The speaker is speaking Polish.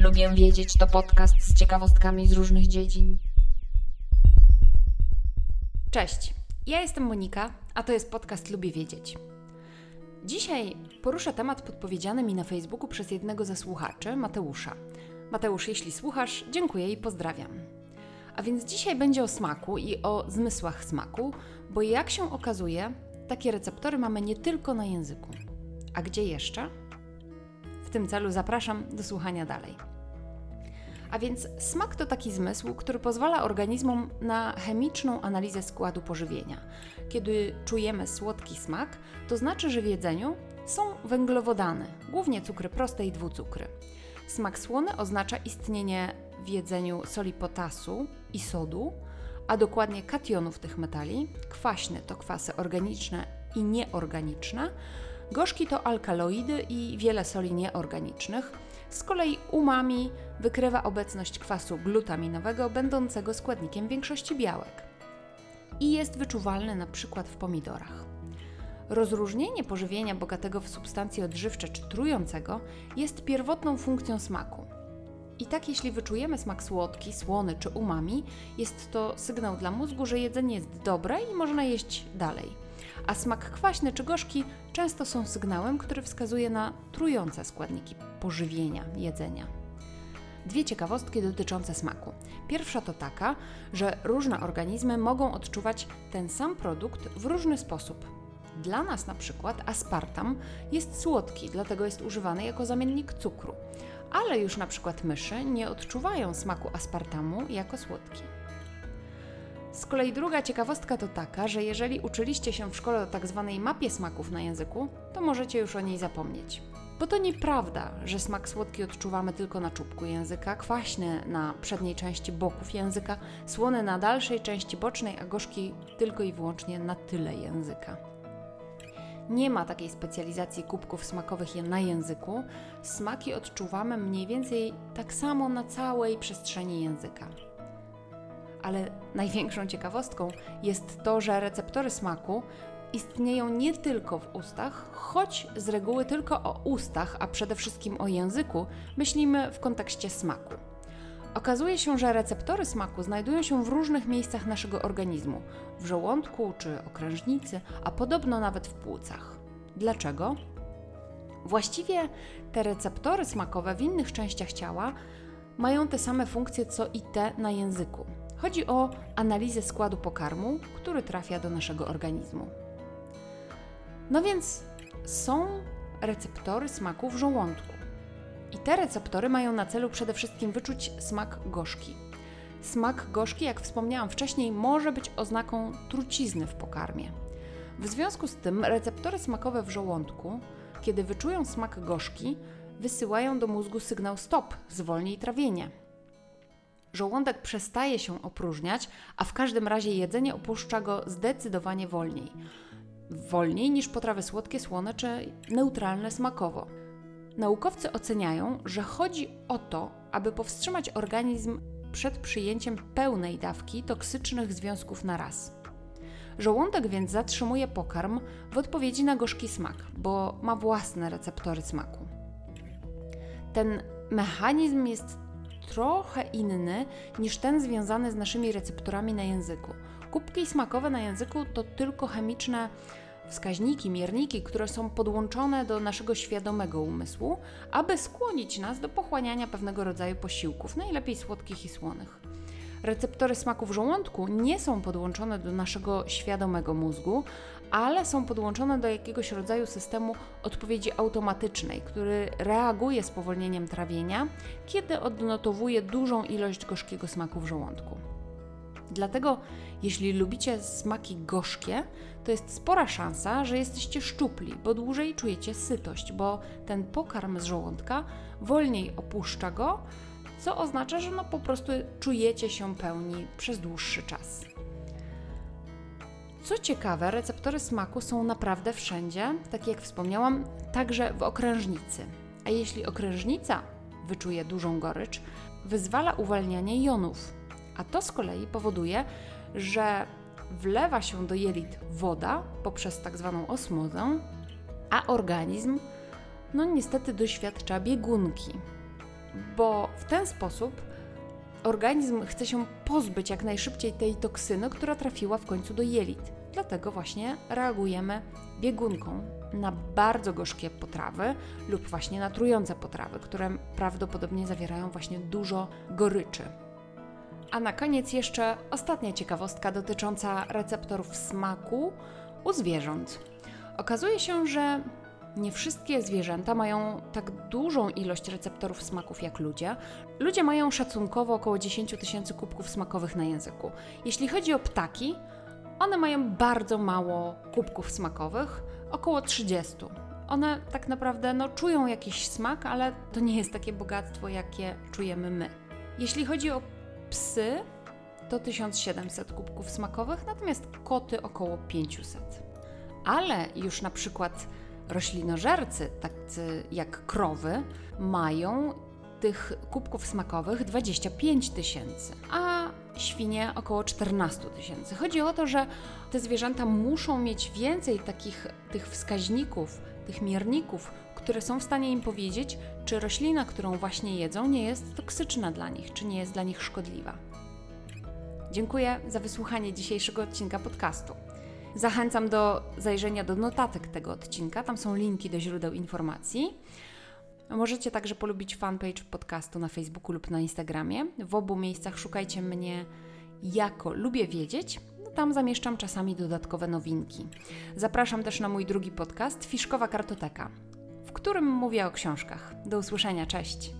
Lubię wiedzieć to podcast z ciekawostkami z różnych dziedzin. Cześć, ja jestem Monika, a to jest podcast Lubię Wiedzieć. Dzisiaj poruszę temat podpowiedziany mi na Facebooku przez jednego ze słuchaczy, Mateusza. Mateusz, jeśli słuchasz, dziękuję i pozdrawiam. A więc dzisiaj będzie o smaku i o zmysłach smaku, bo jak się okazuje, takie receptory mamy nie tylko na języku. A gdzie jeszcze? W tym celu zapraszam do słuchania dalej. A więc smak to taki zmysł, który pozwala organizmom na chemiczną analizę składu pożywienia. Kiedy czujemy słodki smak, to znaczy, że w jedzeniu są węglowodany, głównie cukry proste i dwucukry. Smak słony oznacza istnienie w jedzeniu soli potasu i sodu, a dokładnie kationów tych metali. Kwaśny to kwasy organiczne i nieorganiczne. Gorzki to alkaloidy i wiele soli nieorganicznych. Z kolei umami wykrywa obecność kwasu glutaminowego, będącego składnikiem większości białek. I jest wyczuwalny na przykład w pomidorach. Rozróżnienie pożywienia bogatego w substancje odżywcze czy trującego jest pierwotną funkcją smaku. I tak, jeśli wyczujemy smak słodki, słony czy umami, jest to sygnał dla mózgu, że jedzenie jest dobre i można jeść dalej. A smak kwaśny czy gorzki często są sygnałem, który wskazuje na trujące składniki pożywienia, jedzenia. Dwie ciekawostki dotyczące smaku. Pierwsza to taka, że różne organizmy mogą odczuwać ten sam produkt w różny sposób. Dla nas na przykład aspartam jest słodki, dlatego jest używany jako zamiennik cukru, ale już na przykład myszy nie odczuwają smaku aspartamu jako słodki. Z kolei druga ciekawostka to taka, że jeżeli uczyliście się w szkole o tak zwanej mapie smaków na języku, to możecie już o niej zapomnieć. Bo to nieprawda, że smak słodki odczuwamy tylko na czubku języka, kwaśny na przedniej części boków języka, słony na dalszej części bocznej, a gorzki tylko i wyłącznie na tyle języka. Nie ma takiej specjalizacji kubków smakowych na języku. Smaki odczuwamy mniej więcej tak samo na całej przestrzeni języka. Ale największą ciekawostką jest to, że receptory smaku istnieją nie tylko w ustach, choć z reguły tylko o ustach, a przede wszystkim o języku, myślimy w kontekście smaku. Okazuje się, że receptory smaku znajdują się w różnych miejscach naszego organizmu w żołądku czy okrężnicy, a podobno nawet w płucach. Dlaczego? Właściwie te receptory smakowe w innych częściach ciała mają te same funkcje co i te na języku. Chodzi o analizę składu pokarmu, który trafia do naszego organizmu. No więc są receptory smaku w żołądku. I te receptory mają na celu przede wszystkim wyczuć smak gorzki. Smak gorzki, jak wspomniałam wcześniej, może być oznaką trucizny w pokarmie. W związku z tym receptory smakowe w żołądku, kiedy wyczują smak gorzki, wysyłają do mózgu sygnał stop, zwolnij trawienie. Żołądek przestaje się opróżniać, a w każdym razie jedzenie opuszcza go zdecydowanie wolniej. Wolniej niż potrawy słodkie, słone czy neutralne smakowo. Naukowcy oceniają, że chodzi o to, aby powstrzymać organizm przed przyjęciem pełnej dawki toksycznych związków na raz. Żołądek więc zatrzymuje pokarm w odpowiedzi na gorzki smak, bo ma własne receptory smaku. Ten mechanizm jest trochę inny niż ten związany z naszymi receptorami na języku. Kubki smakowe na języku to tylko chemiczne wskaźniki, mierniki, które są podłączone do naszego świadomego umysłu, aby skłonić nas do pochłaniania pewnego rodzaju posiłków, najlepiej słodkich i słonych. Receptory smaku w żołądku nie są podłączone do naszego świadomego mózgu, ale są podłączone do jakiegoś rodzaju systemu odpowiedzi automatycznej, który reaguje spowolnieniem trawienia, kiedy odnotowuje dużą ilość gorzkiego smaku w żołądku. Dlatego, jeśli lubicie smaki gorzkie, to jest spora szansa, że jesteście szczupli, bo dłużej czujecie sytość, bo ten pokarm z żołądka wolniej opuszcza go, co oznacza, że no po prostu czujecie się pełni przez dłuższy czas. Co ciekawe, receptory smaku są naprawdę wszędzie, tak jak wspomniałam, także w okrężnicy. A jeśli okrężnica wyczuje dużą gorycz, wyzwala uwalnianie jonów, A to z kolei powoduje, że wlewa się do jelit woda poprzez tak zwaną osmozę, a organizm no niestety doświadcza biegunki, bo w ten sposób organizm chce się pozbyć jak najszybciej tej toksyny, która trafiła w końcu do jelit. Dlatego właśnie reagujemy biegunką na bardzo gorzkie potrawy lub właśnie na trujące potrawy, które prawdopodobnie zawierają właśnie dużo goryczy. A na koniec jeszcze ostatnia ciekawostka dotycząca receptorów smaku u zwierząt. Okazuje się, że nie wszystkie zwierzęta mają tak dużą ilość receptorów smaków jak ludzie. Ludzie mają szacunkowo około 10 tysięcy kubków smakowych na języku. Jeśli chodzi o ptaki, one mają bardzo mało kubków smakowych, około 30. One tak naprawdę no, czują jakiś smak, ale to nie jest takie bogactwo, jakie czujemy my. Jeśli chodzi o psy, to 1700 kubków smakowych, natomiast koty około 500. Ale już na przykład roślinożercy, tacy jak krowy, mają tych kubków smakowych 25 tysięcy, a świnie około 14 tysięcy. Chodzi o to, że te zwierzęta muszą mieć więcej takich tych wskaźników, tych mierników, które są w stanie im powiedzieć, czy roślina, którą właśnie jedzą, nie jest toksyczna dla nich, czy nie jest dla nich szkodliwa. Dziękuję za wysłuchanie dzisiejszego odcinka podcastu. Zachęcam do zajrzenia do notatek tego odcinka, tam są linki do źródeł informacji. Możecie także polubić fanpage podcastu na Facebooku lub na Instagramie. W obu miejscach szukajcie mnie jako Lubię Wiedzieć. Tam zamieszczam czasami dodatkowe nowinki. Zapraszam też na mój drugi podcast Fiszkowa Kartoteka, którym mówię o książkach. Do usłyszenia, cześć!